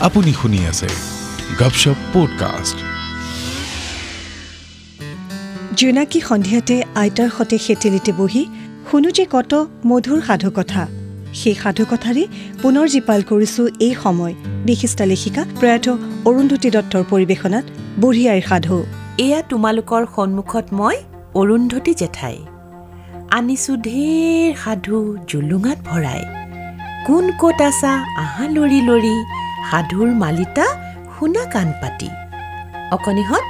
আপুনি শুনি আছে গপশপ পডকাষ্ট জোনাকী সন্ধিয়াতে আইতাৰ সতে সেতেলিতে বহি শুনো যে কত মধুৰ সাধুকথা। সেই সাধুকথাৰে পুনৰ জীপাল কৰিছো এই সময়। বিশিষ্ট লেখিকা প্ৰয়াত অৰুন্ধতী দত্তৰ পৰিৱেশনাত বুঢ়ী আইৰ সাধু। এয়া তোমালোকৰ সন্মুখত মই অৰুন্ধতী জেঠাই। আনিছো ঢেৰ সাধু জুলুঙাত ভৰাই। কোন ক'ত আছা আহা লৰি লৰি সাধুৰ মালিতা শুনা কাণ পাতি। অকণিহঁত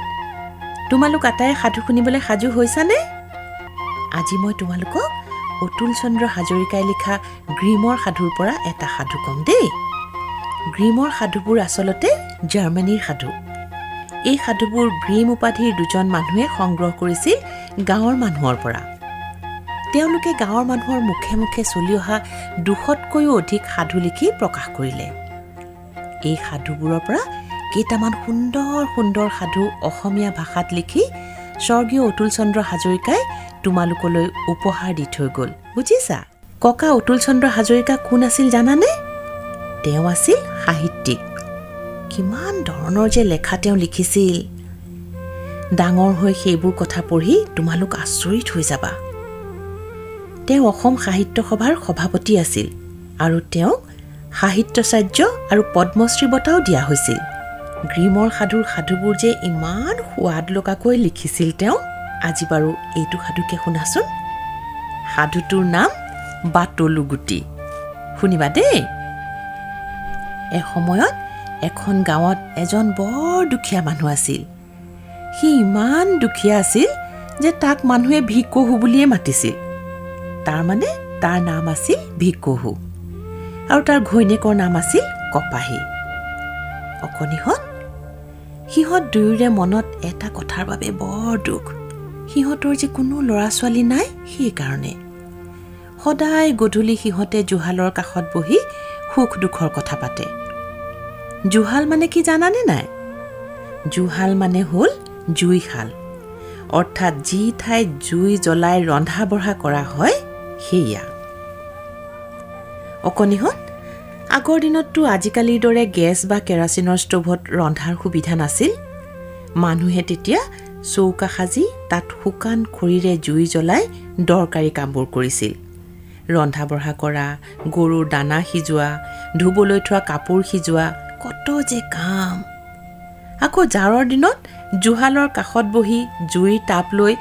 তোমালোক আটাই সাধু শুনিবলৈ সাজু হৈছানে? আজি মই তোমালোকক অতুল চন্দ্ৰ হাজৰিকাই লিখা গ্ৰীমৰ সাধুৰ পৰা এটা সাধু ক'ম দেই। গ্ৰীমৰ সাধুবোৰ আচলতে জাৰ্মানীৰ সাধু। এই সাধুবোৰ গ্ৰীম উপাধিৰ দুজন মানুহে সংগ্ৰহ কৰিছিল গাঁৱৰ মানুহৰ পৰা। তেওঁলোকে গাঁৱৰ মানুহৰ মুখে মুখে চলি অহা দুশতকৈও অধিক সাধু লিখি প্ৰকাশ কৰিলে। এই সাধুবোৰৰ পৰা কেইটামান সুন্দৰ সুন্দৰ সাধু অসমীয়া ভাষাত লিখি স্বৰ্গীয় অতুল চন্দ্ৰ হাজৰিকাই তোমালোকলৈ উপহাৰ দি থৈ গ'ল। বুজিছা? ককা অতুল চন্দ্ৰ হাজৰিকা কোন আছিল জানানে? তেওঁ আছিল সাহিত্যিক। কিমান ধৰণৰ যে লেখা তেওঁ লিখিছিল। ডাঙৰ হৈ সেইবোৰ কথা পঢ়ি তোমালোক আচৰিত হৈ যাবা। তেওঁ অসম সাহিত্য সভাৰ সভাপতি আছিল আৰু তেওঁক সাহিত্যাচাৰ্য আৰু পদ্মশ্ৰী বঁটাও দিয়া হৈছিল। গ্ৰীমৰ সাধুৰ সাধুবোৰ যে ইমান সোৱাদ লগাকৈ লিখিছিল তেওঁ আজি বাৰু এইটো সাধুকে শুনাচোন। সাধুটোৰ নাম বাটলুগুটি। শুনিবা দেই। এসময়ত এখন গাঁৱত এজন বৰ দুখীয়া মানুহ আছিল। সি ইমান দুখীয়া আছিল যে তাক মানুহে ভিকহু বুলিয়ে মাতিছিল। তাৰমানে তাৰ নাম আছিল ভিকহু আৰু তাৰ ঘৈণীয়েকৰ নাম আছিল কপাহী। অকণিহঁত সিহঁত দুয়োৰে মনত এটা কথাৰ বাবে বৰ দুখ। সিহঁতৰ যে কোনো ল'ৰা ছোৱালী নাই সেইকাৰণে। সদায় গধূলি সিহঁতে জুহালৰ কাষত বহি সুখ দুখৰ কথা পাতে। জুহাল মানে কি জানানে নাই? জুহাল মানে হ'ল জুইশাল অৰ্থাৎ যি ঠাইত জুই জ্বলাই ৰন্ধা বঢ়া কৰা হয় সেয়া অকণিহঁত আগৰ দিনততো আজিকালিৰ দৰে গেছ বা কেৰাচিনৰ ষ্ট'ভত ৰন্ধাৰ সুবিধা নাছিল। মানুহে তেতিয়া চৌকা সাজি তাত শুকান খৰিৰে জুই জ্বলাই দৰকাৰী কামবোৰ কৰিছিল। ৰন্ধা বঢ়া কৰা গৰুৰ দানা সিজোৱা ধুবলৈ থোৱা কাপোৰ সিজোৱা কত যে কাম। আকৌ জাৰৰ দিনত জুহালৰ কাষত বহি জুইৰ তাপ লৈ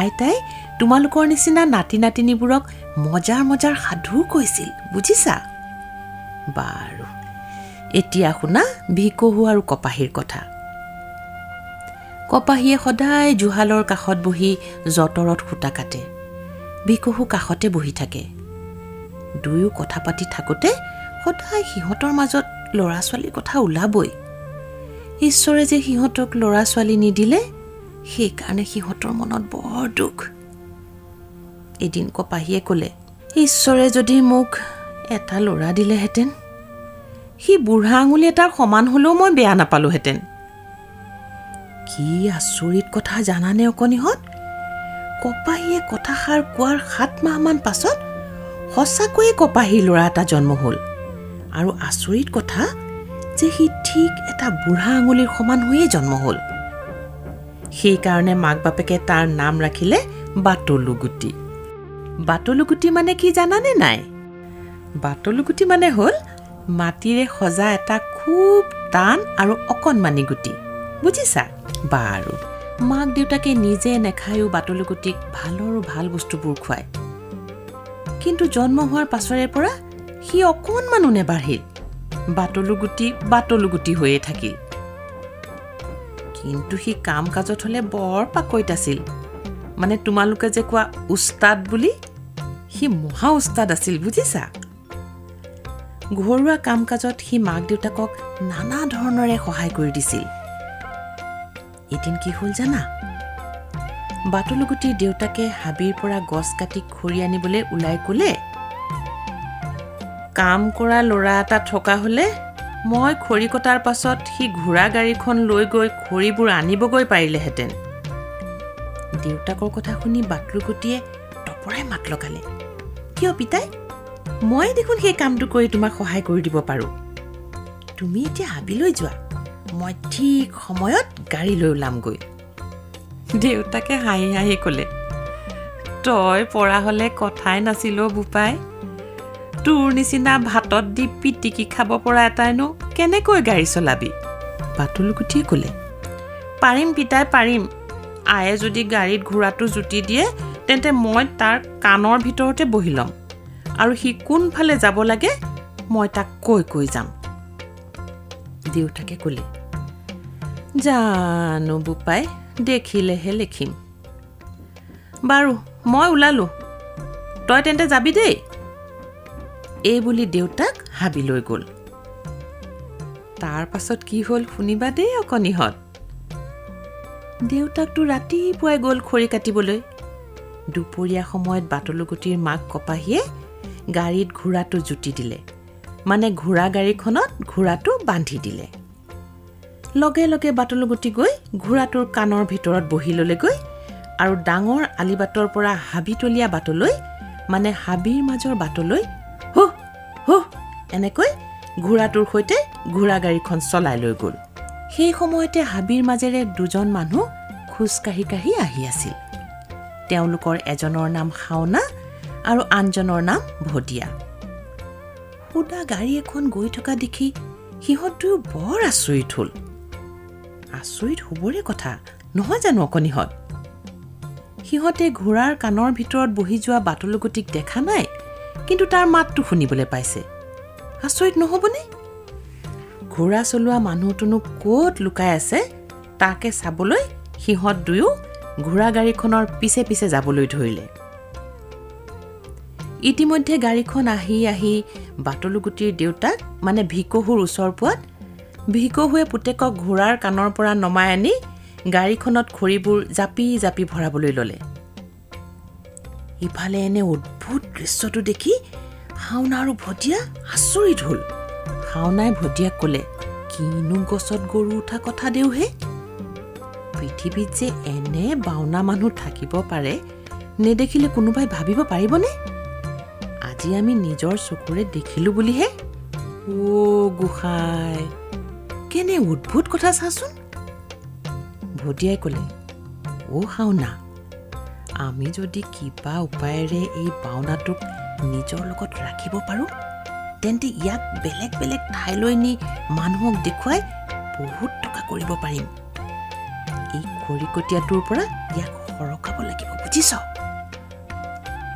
আইতাই তোমালোকৰ নিচিনা নাতি নাতিনীবোৰক মজাৰ মজাৰ সাধু কৈছিল বুজিছা? বাৰু এতিয়া শুনা ভিকহু আৰু কপাহীৰ কথা। কপাহীয়ে সদায় জুহালৰ কাষত বহি যঁতৰত সূতা কাটে। ভিকহু কাষতে বহি থাকে। দুয়ো কথা পাতি থাকোঁতে সদায় সিহঁতৰ মাজত ল'ৰা ছোৱালীৰ কথা ওলাবই। ঈশ্বৰে যে সিহঁতক ল'ৰা ছোৱালী নিদিলে সেইকাৰণে সিহঁতৰ মনত বৰ দুখ। এদিন কপাহীয়ে ক'লে ঈশ্বৰে যদি মোক এটা ল'ৰা দিলেহেঁতেন সি বুঢ়া আঙুলি এটাৰ সমান হ'লেও মই বেয়া নাপালোহেঁতেন। কি আচৰিত কথা জানানে অকণিহঁত? কপাহীয়ে কথাষাৰ কোৱাৰ সাত মাহমান পাছত সঁচাকৈয়ে কপাহীৰ ল'ৰা এটা জন্ম হ'ল। আৰু আচৰিত কথা যে সি ঠিক এটা বুঢ়া আঙুলিৰ সমান হৈয়ে জন্ম হ'ল। সেইকাৰণে মাক বাপেকে তাৰ নাম ৰাখিলে বাটলুগুটি। বাটলুগুটি মানে কি জানানে নাই? বাটলুগুটি মানে হ'ল মাটিৰে সজা এটা খুব টান আৰু অকণমানি গুটি। বুজিছা? বাৰু। মাক দেউতাকে নিজে নেখায়ো বাটলুগুটিক ভালৰো ভাল বস্তুবোৰ খুৱায়। কিন্তু জন্ম হোৱাৰ পাছৰে পৰা সি অকণমানো নেবাঢ়িল। বাটলুগুটি বাটলুগুটি হৈয়ে থাকিল। কিন্তু সি কাম কাজত হ'লে বৰ পাকৈত আছিল। মানে তোমালোকে যে কোৱা উস্তাদ বুলি সি মহা উস্তাদ আছিল বুজিছা? ঘৰুৱা কাম কাজত সি মাক দেউতাকক নানা ধৰণেৰে সহায় কৰি দিছিল। এদিন কি হ'ল জানা? বাটলুগুটিৰ দেউতাকে হাবিৰ পৰা গছ কাটি খৰি আনিবলৈ ওলাই ক'লে কাম কৰা ল'ৰা এটা থকা হ'লে মই খৰি কটাৰ পাছত সি ঘোঁৰা গাড়ীখন লৈ গৈ খৰিবোৰ আনিবগৈ পাৰিলেহেঁতেন। দেউতাকৰ কথা শুনি বাটলুগুটিয়ে টপৰাই মাত লগালে। কিয় পিতাই? মই দেখোন সেই কামটো কৰি তোমাক সহায় কৰি দিব পাৰোঁ। তুমি এতিয়া হাবিলৈ যোৱা। মই ঠিক সময়ত গাড়ী লৈ ওলামগৈ। দেউতাকে হাঁহি হাঁহি ক'লে তই পৰা হ'লে কথাই নাছিল বোপাই। তোৰ নিচিনা ভাতত দি পিটিকি খাব পৰা এটাইনো কেনেকৈ গাড়ী চলাবি? বাটুলগুটিয়ে ক'লে পাৰিম পিতাই পাৰিম। আয়ে যদি গাড়ীত ঘোঁৰাটো জুতি দিয়ে তেন্তে মই তাৰ কাণৰ ভিতৰতে বহি ল'ম। আৰু সি কোনফালে যাব লাগে মই তাক কৈ কৈ যাম। দেউতাকে ক'লে জানো বোপাই দেখিলেহে লিখিম। বাৰু মই ওলালোঁ। তই তেন্তে যাবি দেই। এই বুলি দেউতাক হাবিলৈ গ'ল। তাৰ পাছত কি হ'ল শুনিবা দেই অকণিহঁত দেউতাকটো ৰাতিপুৱাই গ'ল খৰি কাটিবলৈ। দুপৰীয়া সময়ত বাটলুগুটিৰ মাক কপাহীয়ে গাড়ীত ঘোঁৰাটো জুতি দিলে। মানে ঘোঁৰা গাড়ীখনত ঘোঁৰাটো বান্ধি দিলে। লগে লগে বাটলুগুটি গৈ ঘোঁৰাটোৰ কাণৰ ভিতৰত বহি ল'লেগৈ আৰু ডাঙৰ আলিবাটৰ পৰা হাবিতলীয়া বাটলৈ মানে হাবিৰ মাজৰ বাটলৈ হুহ হুহ এনেকৈ ঘোঁৰাটোৰ সৈতে ঘোঁৰা গাড়ীখন চলাই লৈ গ'ল। সেই সময়তে হাবিৰ মাজেৰে দুজন মানুহ খোজকাঢ়ি কাঢ়ি আহি আছিল। তেওঁলোকৰ এজনৰ নাম শাওনা আৰু আনজনৰ নাম ভটিয়া সুদা গাড়ী এখন গৈ থকা দেখি সিহঁত দুয়ো বৰ আচৰিত হ'ল। আচৰিত হ'বৰে কথা নহয় জানো অকণিহঁত সিহঁতে ঘোঁৰাৰ কাণৰ ভিতৰত বহি যোৱা বাটলুগুটিক দেখা নাই কিন্তু তাৰ মাতটো শুনিবলৈ পাইছে। আচৰিত নহ'বনে? ঘোঁৰা চলোৱা মানুহটোনো ক'ত লুকাই আছে? তাকে চাবলৈ সিহঁত দুয়ো ঘোঁৰা গাড়ীখনৰ পিছে পিছে যাবলৈ ধৰিলে। ইতিমধ্যে গাড়ীখন আহি আহি বাটলুগুটিৰ দেউতাক মানে ভিকহুৰ ওচৰ পোৱাত ভিকহুৱে পুতেকক ঘোঁৰাৰ কাণৰ পৰা নমাই আনি গাড়ীখনত খৰিবোৰ জাপি জাপি ভৰাবলৈ ল'লে। ইফালে এনে অদ্ভুত দৃশ্যটো দেখি শাওনা আৰু ভটিয়া আচৰিত হ'ল। শাওনাই ভটিয়াক ক'লে কিনো গছত গৰু উঠা কথা দেওহে পৃথিৱীত যে এনে বাওনা মানুহ থাকিব পাৰে নেদেখিলে কোনোবাই ভাবিব পাৰিবনে? আজি আমি নিজৰ চকুৰে দেখিলোঁ বুলিহে? অ' গোসাঁই কেনে অদ্ভুত কথা চাচোন? ভটিয়াই ক'লে অ' শাওনা আমি যদি কিবা উপায়েৰে এই বাওনাটোক নিজৰ লগত ৰাখিব পাৰোঁ তেন্তে ইয়াক বেলেগ বেলেগ ঠাইলৈ নি মানুহক দেখুৱাই বহুত টকা কৰিব পাৰিম। এই খৰিকটীয়াটোৰ পৰা ইয়াক সৰকাব লাগিব বুজিছ?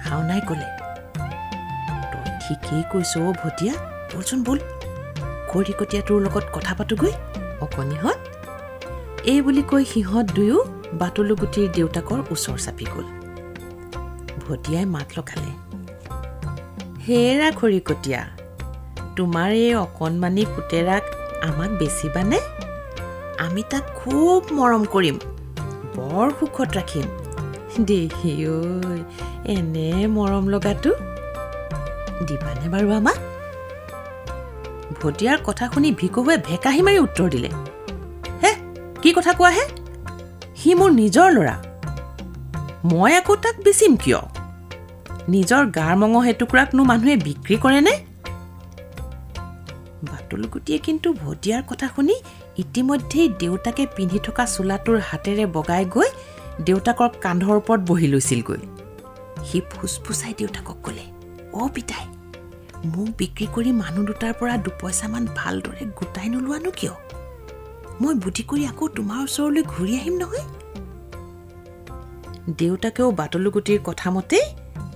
শাওনাই ক'লে তই ঠিকেই কৈছ অ' ভটিয়া বলচোন বল খৰিকটীয়াটোৰ লগত কথা পাতোগৈ অকণিহঁত এই বুলি কৈ সিহঁত দুয়ো বাটলুগুটিৰ দেউতাকৰ ওচৰ চাপি গ'ল। ভটিয়াই মাত লগালে হেৰা খৰিকটীয়া তোমাৰ এই অকণমানি পুতেৰাক আমাক বেচিবানে আমি তাক খুব মৰম কৰিম। বৰ সুখত ৰাখিম। দেহি ঐ এনে মৰম লগাটো দিবানে বাৰু আমাক? ভটিয়াৰ কথা শুনি ভিকহুৱে ভেকাহি মাৰি উত্তৰ দিলে। হে কি কথা কোৱা হে? সি মোৰ নিজৰ ল'ৰা। মই আকৌ তাক বেচিম কিয়? নিজৰ গাৰ মঙহ এটুকুৰাকনো মানুহে বিক্ৰী কৰেনে? বাটলুগুটিয়ে কিন্তু ভটিয়াৰ কথা শুনি ইতিমধ্যেই দেউতাকে পিন্ধি থকা চোলাটোৰ হাতেৰে বগাই গৈ দেউতাকৰ কান্ধৰ ওপৰত বহি লৈছিলগৈ। সি ফুচফুচাই দেউতাকক ক'লে অ' পিতাই মোক বিক্ৰী কৰি মানুহ দুটাৰ পৰা দুপইচামান ভালদৰে গোটাই নোলোৱানো কিয়? মই বুদ্ধি কৰি আকৌ তোমাৰ ওচৰলৈ ঘূৰি আহিম নহয়? দেউতাকেও বাটলুগুটিৰ কথামতেই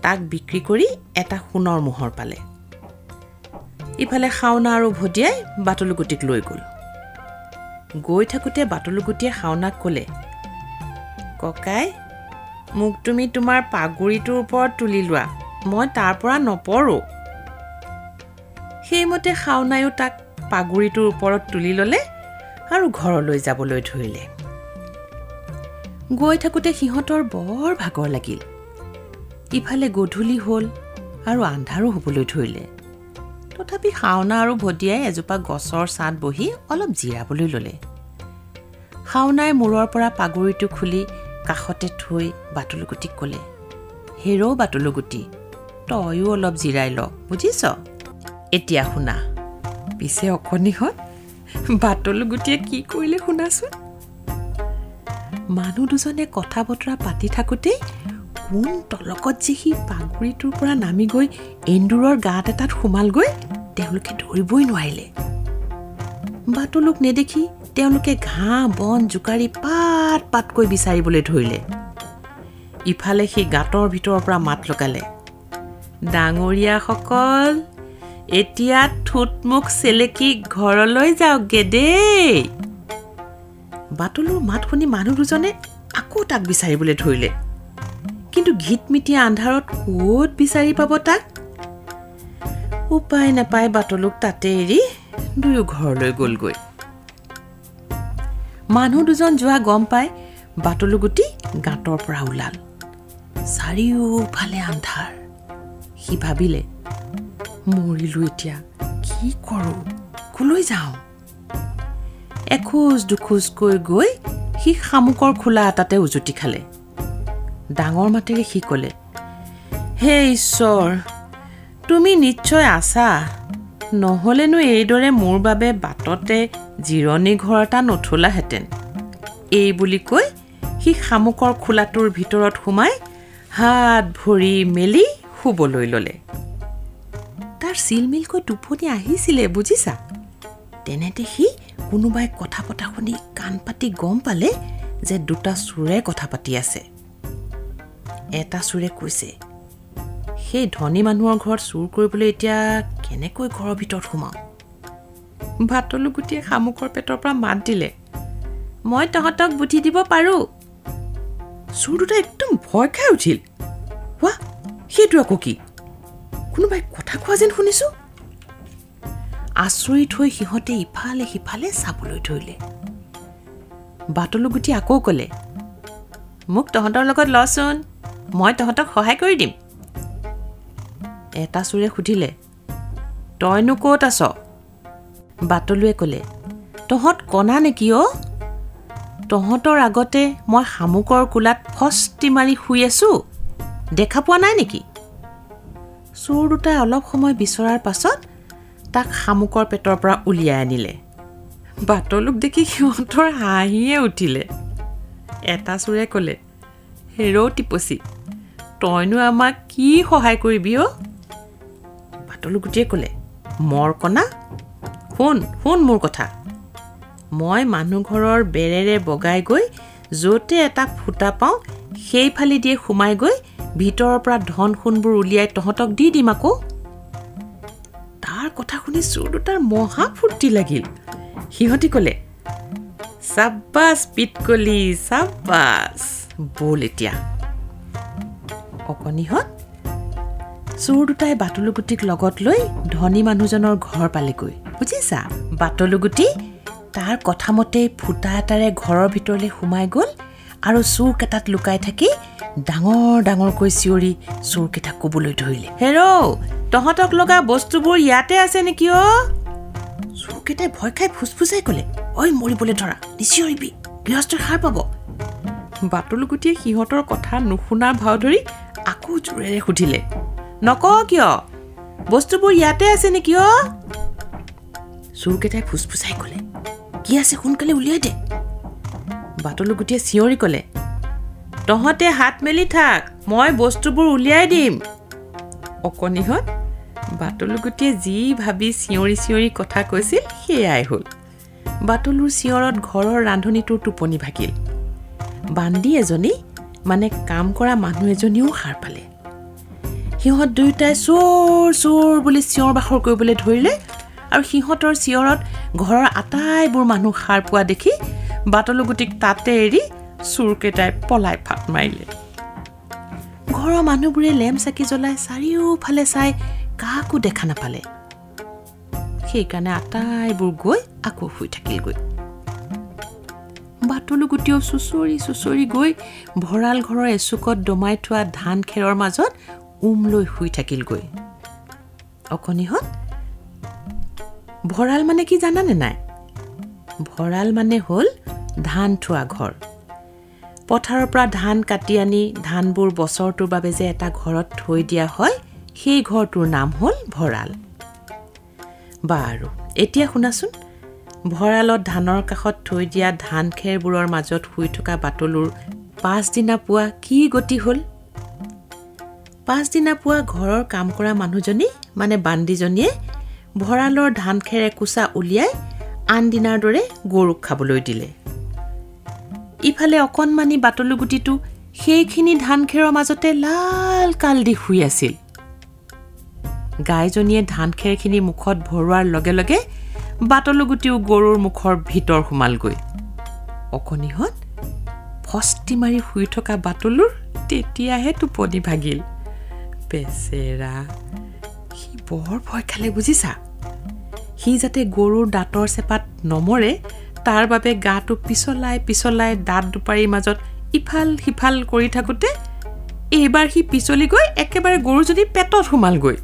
তাক বিক্ৰী কৰি এটা সোণৰ মোহৰ পালে। ইফালে শাওনা আৰু ভটিয়াই বাটলুগুটিক লৈ গ'ল। গৈ থাকোঁতে বাটলুগুটিয়ে শাওনাক ক'লে ককাই মোক তুমি তোমাৰ পাগুৰিটোৰ ওপৰত তুলি লোৱা মই তাৰ পৰা নপৰোঁ। সেইমতে শাওনায়ো তাক পাগুৰিটোৰ ওপৰত তুলি ল'লে আৰু ঘৰলৈ যাবলৈ ধৰিলে। গৈ থাকোঁতে সিহঁতৰ বৰ ভাগৰ লাগিল। ইফালে গধূলি হ'ল আৰু আন্ধাৰো হ'বলৈ ধৰিলে। তথাপি শাওনা আৰু ভটিয়াই এজোপা গছৰ ছাঁত বহি অলপ জিৰাবলৈ ল'লে। শাওনাই মূৰৰ পৰা পাগুৰিটো খুলি কাষতে থৈ বাটলুগুটিক ক'লে হেৰ' বাটলুগুটি তয়ো অলপ জিৰাই ল বুজিছ? এতিয়া শুনা। পিছে অকণিহঁত বাটলু গুটিয়ে কি কৰিলে শুনাচোন? মানুহ দুজনে কথা বতৰা পাতি থাকোঁতেই কোন তলকত যে সি পাগুৰিটোৰ পৰা নামি গৈ এন্দুৰৰ গাঁত এটাত সোমালগৈ। তেওঁলোকে ধৰিবই নোৱাৰিলে। বাটলুক নেদেখি তেওঁলোকে ঘাঁহ বন জোকাৰি পাত পাতকৈ বিচাৰিবলৈ ধৰিলে। ইফালে সি গাঁতৰ ভিতৰৰ পৰা মাত লগালে। ডাঙৰীয়াসকল এতিয়া ঠোঁটমুখ চেলেকি ঘৰলৈ যাওকগে দেই! বাটলুৰ মাত শুনি মানুহ দুজনে আকৌ তাক বিচাৰিবলৈ ধৰিলে। কিন্তু ঘিটমিটীয়া আন্ধাৰত ক'ত বিচাৰি পাব তাক? উপায় নাপায় বাটলুক তাতে এৰি দুয়ো ঘৰলৈ গ'লগৈ। মানুহ দুজন যোৱা গম পাই বাটলুগুটি গাঁতৰ পৰা ওলাল। চাৰিওফালে আন্ধাৰ। সি ভাবিলে মৰিলো এতিয়া কি কৰোঁ? কলৈ যাওঁ? এখোজ দুখোজকৈ গৈ সি শামুকৰ খোলা এটাতে উজুতি খালে। ডাঙৰ মাতেৰে সি ক'লে হে ঈশ্বৰ তুমি নিশ্চয় আছা। নহ'লেনো এইদৰে মোৰ বাবে বাটতে জিৰণি ঘৰ এটা নথলাহেঁতেন। এই বুলি কৈ সি শামুকৰ খোলাটোৰ ভিতৰত সোমাই হাত ভৰি মেলি শুবলৈ ল'লে। তাৰ চিলমিলকৈ টোপনি আহিছিলে বুজিছা? তেনেতে সি কোনোবাই কথা পতা শুনি কাণ পাতি গম পালে যে দুটা চোৰে কথা পাতি আছে। এটা চোৰে কৈছে সেই ধনী মানুহৰ ঘৰত চুৰ কৰিবলৈ এতিয়া কেনেকৈ ঘৰৰ ভিতৰত সোমাওঁ? ভাতলু গুটিয়ে শামুকৰ পেটৰ পৰা মাত দিলে। মই তহঁতক বুদ্ধি দিব পাৰোঁ। চোৰ দুটা একদম ভয় খাই উঠিল। হোৱা সেইটো আকৌ কি? কোনোবাই কথা কোৱা যেন শুনিছোঁ? আচৰিত হৈ সিহঁতে ইফালে সিফালে চাবলৈ ধৰিলে। বাটলুগুটি আকৌ ক'লে মোক তহঁতৰ লগত লচোন। মই তহঁতক সহায় কৰি দিম। এটা চোৰে সুধিলে তইনো ক'ত আছ? বাটলুৱে ক'লে তহঁত কণা নেকি অ' তহঁতৰ আগতে মই শামুকৰ কোলাত ফষ্টি মাৰি শুই আছোঁ। দেখা পোৱা নাই নেকি? চোৰ দুটাই অলপ সময় বিচৰাৰ পাছত তাক শামুকৰ পেটৰ পৰা উলিয়াই আনিলে। বাটলুক দেখি সিহঁতৰ হাঁহিয়ে উঠিলে। এটা চোৰে ক'লে হেৰৌ টিপচি তইনো আমাক কি সহায় কৰিবি অ' বাটলুগুটিয়ে ক'লে মৰ কণা শুন শুন মোৰ কথা। মই মানুহ ঘৰৰ বেৰেৰে বগাই গৈ য'তে এটা ফুটা পাওঁ সেইফালে দিয়ে সোমাই গৈ ভিতৰৰ পৰা ধন সোণবোৰ উলিয়াই তহঁতক দি দিম আকৌ। তাৰ কথা শুনি চোৰ দুটাৰ মহা ফূৰ্তি লাগিল। সিহঁতি ক'লে চাব্বাছ পিটকলি চাব্বাছ বল এতিয়া। অকণিহঁত চোৰ দুটাই বাটলুগুটিক লগত লৈ ধনী মানুহজনৰ ঘৰ পালেগৈ বুজিছা? বাটলুগুটি তাৰ কথামতেই ফুটা এটাৰে ঘৰৰ ভিতৰলৈ সোমাই গ'ল আৰু চোৰকেইটাত লুকাই থাকি ডাঙৰ ডাঙৰকৈ চিঞৰি চোৰকেইটাক ক'বলৈ ধৰিলে। হেৰৌ তহঁতক লগা বস্তুবোৰ ইয়াতে আছে নেকি অ' চোৰকেইটাই ভয় খাই ফুচফুচাই ক'লে ঐ মৰিবলৈ ধৰা নিচিঞৰিবি গৃহস্থই সাৰ পাব। বাটলুগুটিয়ে সিহঁতৰ কথা নুশুনাৰ ভাও ধৰি আকৌ জোৰেৰে সুধিলে নক কিয়? বস্তুবোৰ ইয়াতে আছে নেকি অ' চোৰকেইটাই ফুচফুচাই ক'লে কি আছে সোনকালে উলিয়াই দে। বাটলুগুটিয়ে চিঞৰি ক'লে তহঁতে হাত মেলি থাক মই বস্তুবোৰ উলিয়াই দিম। অকণিহঁত বাটলুগুটিয়ে যি ভাবি চিঞৰি চিঞৰি কথা কৈছিল সেয়াই হ'ল। বাটলুৰ চিঞৰত ঘৰৰ ৰান্ধনীটোৰ টোপনি ভাগিল। বান্দি এজনী মানে কাম কৰা মানুহ এজনীও সাৰ পালে। সিহঁত দুয়োটাই চোৰ চোৰ বুলি চিঞৰ বাখৰ কৰিবলৈ ধৰিলে আৰু সিহঁতৰ চিঞৰত ঘৰৰ আটাইবোৰ মানুহ সাৰ পোৱা দেখি বাটলুগুটিক তাতে এৰি চোৰকেইটাই পলাই ফাট মাৰিলে। ঘৰৰ মানুহবোৰে লেম চাকি জ্বলাই চাৰিওফালে চাই কাকো দেখা নাপালে। সেইকাৰণে আটাইবোৰ গৈ আকৌ শুই থাকিলগৈ। বাটলুগুটিও চুঁচৰি চুঁচৰি গৈ ভঁৰাল ঘৰৰ এচুকত দমাই থোৱা ধান খেৰৰ মাজত উম লৈ শুই থাকিলগৈ। অকণিহঁত ভঁৰাল মানে কি জানানে নাই? ভঁৰাল মানে হ'ল ধান থোৱা ঘৰ। পথাৰৰ পৰা ধান কাটি আনি ধানবোৰ বছৰটোৰ বাবে যে এটা ঘৰত থৈ দিয়া হয় সেই ঘৰটোৰ নাম হ'ল ভঁৰাল। বাৰু এতিয়া শুনাচোন। ভঁৰালত ধানৰ কাষত থৈ দিয়া ধান খেৰবোৰৰ মাজত শুই থকা বাটলুৰ পাছদিনা পুৱা কি গতি হ'ল? পাছদিনা পুৱা ঘৰৰ কাম কৰা মানুহজনী মানে বান্দিজনীয়ে ভঁৰালৰ ধান খেৰ একোচা উলিয়াই আন দিনাৰ দৰে গৰুক খাবলৈ দিলে। ইফালে অকণমানি বাটলু গুটিটো সেইখিনি ধান খেৰৰ মাজতে লাল কাল দি শুই আছিল। গাইজনীয়ে ধান খেৰখিনি মুখত ভৰোৱাৰ লগে লগে বাটলুগুটিও গৰুৰ মুখৰ ভিতৰ সোমালগৈ। অকণিহঁত ফষ্টি মাৰি শুই থকা বাটলুৰ তেতিয়াহে টোপনি ভাগিল। বেচেৰা সি বৰ ভয় খালে বুজিছা? সি যাতে গৰুৰ দাঁতৰ চেপাত নমৰে তাৰ বাবে গাটো পিছলাই পিছলাই দাঁত দুপাৰীৰ মাজত ইফাল সিফাল কৰি থাকোঁতে এইবাৰ সি পিছলি গৈ একেবাৰে গৰুজনী পেটত সোমালগৈ।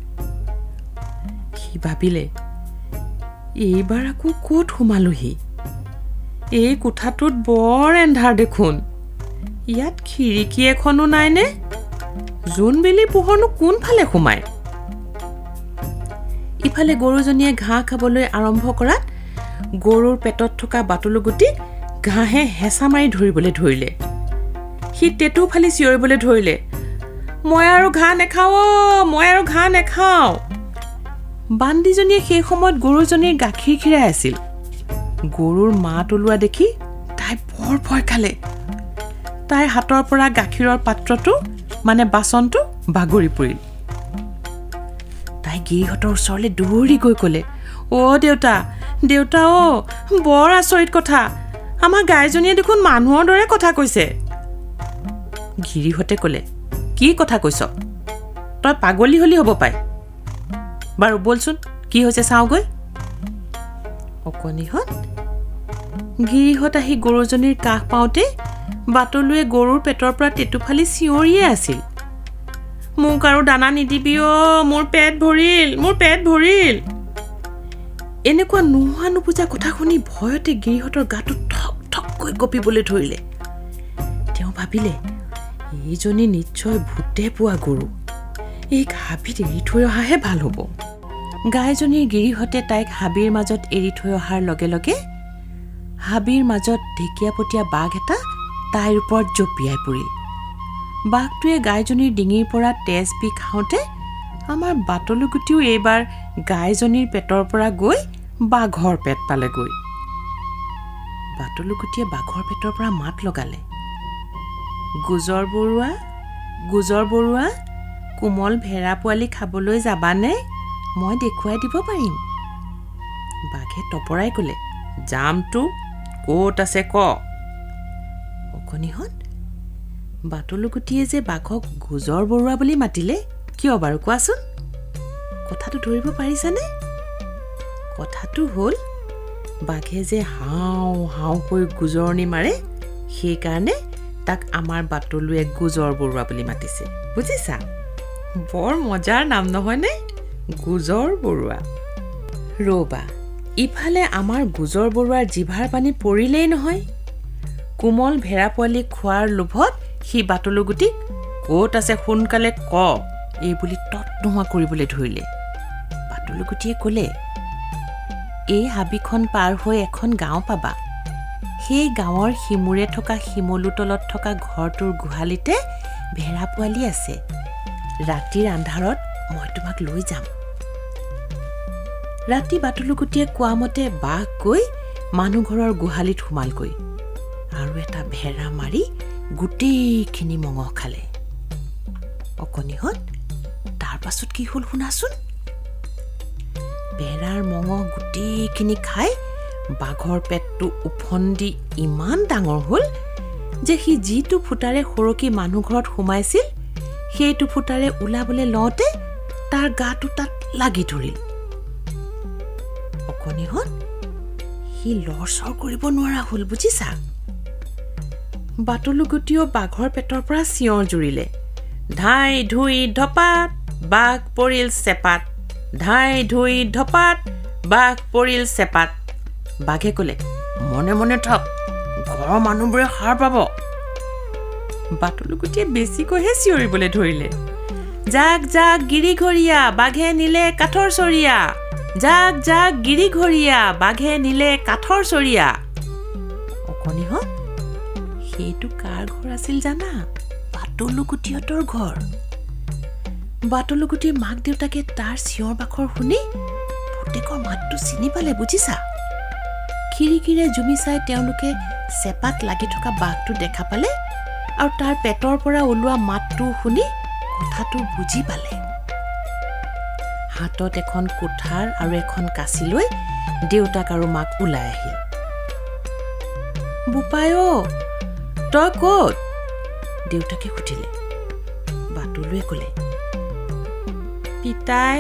সি ভাবিলে এইবাৰ আকৌ ক'ত সোমালোহি? এই কোঠাটোত বৰ এন্ধাৰ দেখোন। ইয়াত খিৰিকী এখনো নাইনে? জোনবেলি পোহৰনো কোনফালে সোমায়? ইফালে গৰুজনীয়ে ঘাঁহ খাবলৈ আৰম্ভ কৰাত গৰুৰ পেটত থকা বাটলুগুটিক ঘাঁহে হেঁচা মাৰি ধৰিবলৈ ধৰিলে। সি টেটু ফালি চিঞৰিবলৈ ধৰিলে মই আৰু ঘাঁহ নেখাওঁ মই আৰু ঘাঁহ নেখাওঁ। বান্দিজনীয়ে সেই সময়ত গৰুজনীৰ গাখীৰ খীৰাই আছিল। গৰুৰ মাত ওলোৱা দেখি তাই বৰ ভয় খালে। তাইৰ হাতৰ পৰা গাখীৰৰ পাত্ৰটো মানে বাচনটো বাগৰি পৰিল। তাই গিৰিহঁতৰ ওচৰলৈ দৌৰি গৈ ক'লে অ' দেউতা দেউতা অ' বৰ আচৰিত কথা। আমাৰ গাইজনীয়ে দেখোন মানুহৰ দৰে কথা কৈছে। গিৰিহঁতে ক'লে কি কথা কৈছ? তই পাগলী হলি হ'ব পাই। বাৰু বলচোন কি হৈছে চাওঁগৈ? অকণিহঁত গিৰিহঁত আহি গৰুজনীৰ কাষ পাওঁতে বাটলুৱে গৰুৰ পেটৰ পৰা টেটুফালি চিঞৰিয়ে আছিল। মোক আৰু দানা নিদিবি অ' মোৰ পেট ভৰিল মোৰ পেট ভৰিল! এনেকুৱা নোহোৱা নুবুজা কথা শুনি ভয়তে গিৰিহঁতৰ গাটো ঠক ঠককৈ কঁপিবলৈ ধৰিলে। তেওঁ ভাবিলে এইজনী নিশ্চয় ভূতে পোৱা গৰু। এইক হাবিত এৰি থৈ অহাহে ভাল হ'ব। গাইজনীৰ গিৰিহঁতে তাইক হাবিৰ মাজত এৰি থৈ অহাৰ লগে লগে হাবিৰ মাজত ঢেকীয়াপতীয়া বাঘ এটা তাইৰ ওপৰত জঁপিয়াই পৰিল। বাঘটোৱে গাইজনীৰ ডিঙিৰ পৰা তেজ বি খাওঁতে আমাৰ বাটলুগুটিও এইবাৰ গাইজনীৰ পেটৰ পৰা গৈ বাঘৰ পেট পালেগৈ। বাটলুগুটিয়ে বাঘৰ পেটৰ পৰা মাত লগালে। গুজৰ বৰুৱা গুজৰ বৰুৱা কোমল ভেড়া পোৱালি খাবলৈ যাবানে? মই দেখুৱাই দিব পাৰিম। বাঘে তপৰাই ক'লে যামতো ক'ত আছে ক? অকণিহঁত বাটলুগুটিয়ে যে বাঘক গুজৰ বৰুৱা বুলি মাতিলে কিয় বাৰু কোৱাচোন? কথাটো ধৰিব পাৰিছানে? কথাটো হ'ল বাঘে যে হাও হাওকৈ গুজৰণি মাৰে সেইকাৰণে তাক আমাৰ বাটলুৱে গুজৰ বৰুৱা বুলি মাতিছে। বুজিছা? বৰ মজাৰ নাম নহয়নে? গুজৰ বৰুৱা। ৰ'বা ইফালে আমাৰ গুজৰ বৰুৱাৰ জিভাৰ পানী পৰিলেই নহয়। কোমল ভেড়া পোৱালি খোৱাৰ লোভত সি বাটলুগুটিক ক'ত আছে সোনকালে ক এই বুলি তত নোহোৱা কৰিবলৈ ধৰিলে। বাটলুগুটিয়ে ক'লে এই হাবিখন পাৰ হৈ এখন গাঁও পাবা। সেই গাঁৱৰ সিমূৰে থকা শিমলু তলত থকা ঘৰটোৰ গোহালিতে ভেড়া পোৱালি আছে। ৰাতিৰ আন্ধাৰত মই তোমাক লৈ যাম। ৰাতি বাটলুগুটিয়ে কোৱা মতে বাঘ গৈ মানুহঘৰৰ গোহালিত সোমালগৈ। আৰু এটা ভেড়া মাৰি গোটেইখিনি মঙহ খালে। অকণিহঁত তাৰ পাছত কি হ'ল শুনাচোন? ভেড়াৰ মঙহ গোটেইখিনি খাই বাঘৰ পেটটো উফন্দি ইমান ডাঙৰ হ'ল যে সি যিটো ফুটাৰে সৰকি মানুহ ঘৰত সোমাইছিল সেইটো ফুটাৰে ওলাবলৈ লওঁতে তাৰ গাটো তাত লাগি ধৰিল। অকণিহঁত সি লৰচৰ কৰিব নোৱাৰা হ'ল বুজিছা? বাটলুগুটিও বাঘৰ পেটৰ পৰা চিঞৰ জুৰিলে। ধাই ধুই ধপাত বাঘ পৰিল চেপাত। ধাই ধুই ধপাত বাঘ পৰিল চেপাত। বাঘে ক'লে মনে মনে থাক ঘৰৰ মানুহবোৰে সাৰ পাব। বাটলুগুটিয়ে বেছিকৈহে চিঞৰিবলৈ ধৰিলে। জাক জাক গিৰিঘৰীয়া বাঘে নিলে কাঠৰ চৰীয়া। জাক জাক গিৰিঘৰীয়া বাঘে নিলে কাঠৰ চৰিয়া। সেইটো কাৰ ঘৰ আছিল জানা? বাটলুগুটিহঁতৰ ঘৰ। বাটলুগুটিৰ মাক দেউতাকে তাৰ চিঞৰ বাখৰ শুনি পুতেকৰ মাতটো চিনি পালে বুজিছা? খিৰিকীৰে জুমি চাই তেওঁলোকে চেপাত লাগি থকা বাঘটো দেখা পালে আৰু তাৰ পেটৰ পৰা ওলোৱা মাতটো শুনি কথাটো বুজি পালে। হাতত এখন কোঠাৰ আৰু এখন কাঁচি লৈ দেউতাক আৰু মাক ওলাই আহিল। বোপাই অ তই ক'ত? দেউতাকে সুধিলে। বাটুলৈ ক'লে পিতাই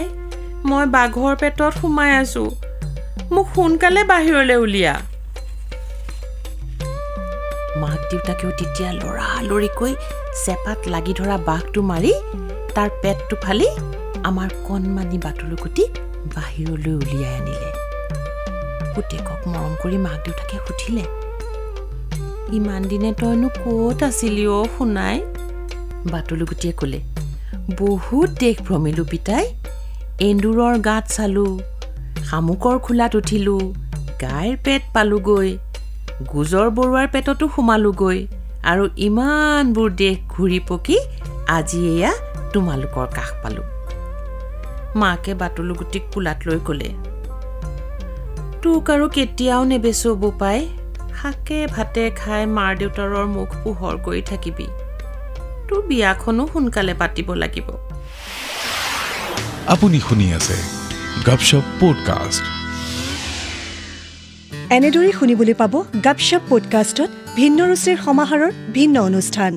মই বাঘৰ পেটত সোমাই আছো। মোক সোনকালে বাহিৰলৈ উলিয়া। মাক দেউতাকেও তেতিয়া লৰালৰিকৈ চেপাত লাগি ধৰা বাঘটো মাৰি তাৰ পেটটো ফালি আমাৰ কণমানি বাটুলুকুটিক বাহিৰলৈ উলিয়াই আনিলে। পুতেকক মৰম কৰি মাক দেউতাকে সুধিলে ইমান দিনে তইনো ক'ত আছিলি অ' শুনাই? বাটুলুগুটিয়ে ক'লে বহুত দেশ ভ্ৰমিলোঁ পিতাই এন্দুৰৰ গাঁত চালোঁ শামুকৰ খোলাত উঠিলোঁ গাইৰ পেট পালোগৈ গোজৰ বৰুৱাৰ পেটতো সোমালোগৈ আৰু ইমানবোৰ দেশ ঘূৰি পকি আজি এয়া তোমালোকৰ কাষ পালোঁ। মাকে বাটুলুগুটিক কোলাত লৈ ক'লে তোক আৰু কেতিয়াও নেবেচো বোপাই শাকে ভাতে খাই মাৰ দেউতাৰৰ মুখ পোহৰ কৰি থাকিবি। তোৰ বিয়াখনো সোনকালে পাতিব লাগিব। আপুনি শুনি আছে গপশপ পডকাষ্ট। এনেদৰেই শুনিবলৈ পাব গাপশ্বপ পডকাষ্টত ভিন্ন ৰুচিৰ সমাহাৰৰ ভিন্ন অনুষ্ঠান।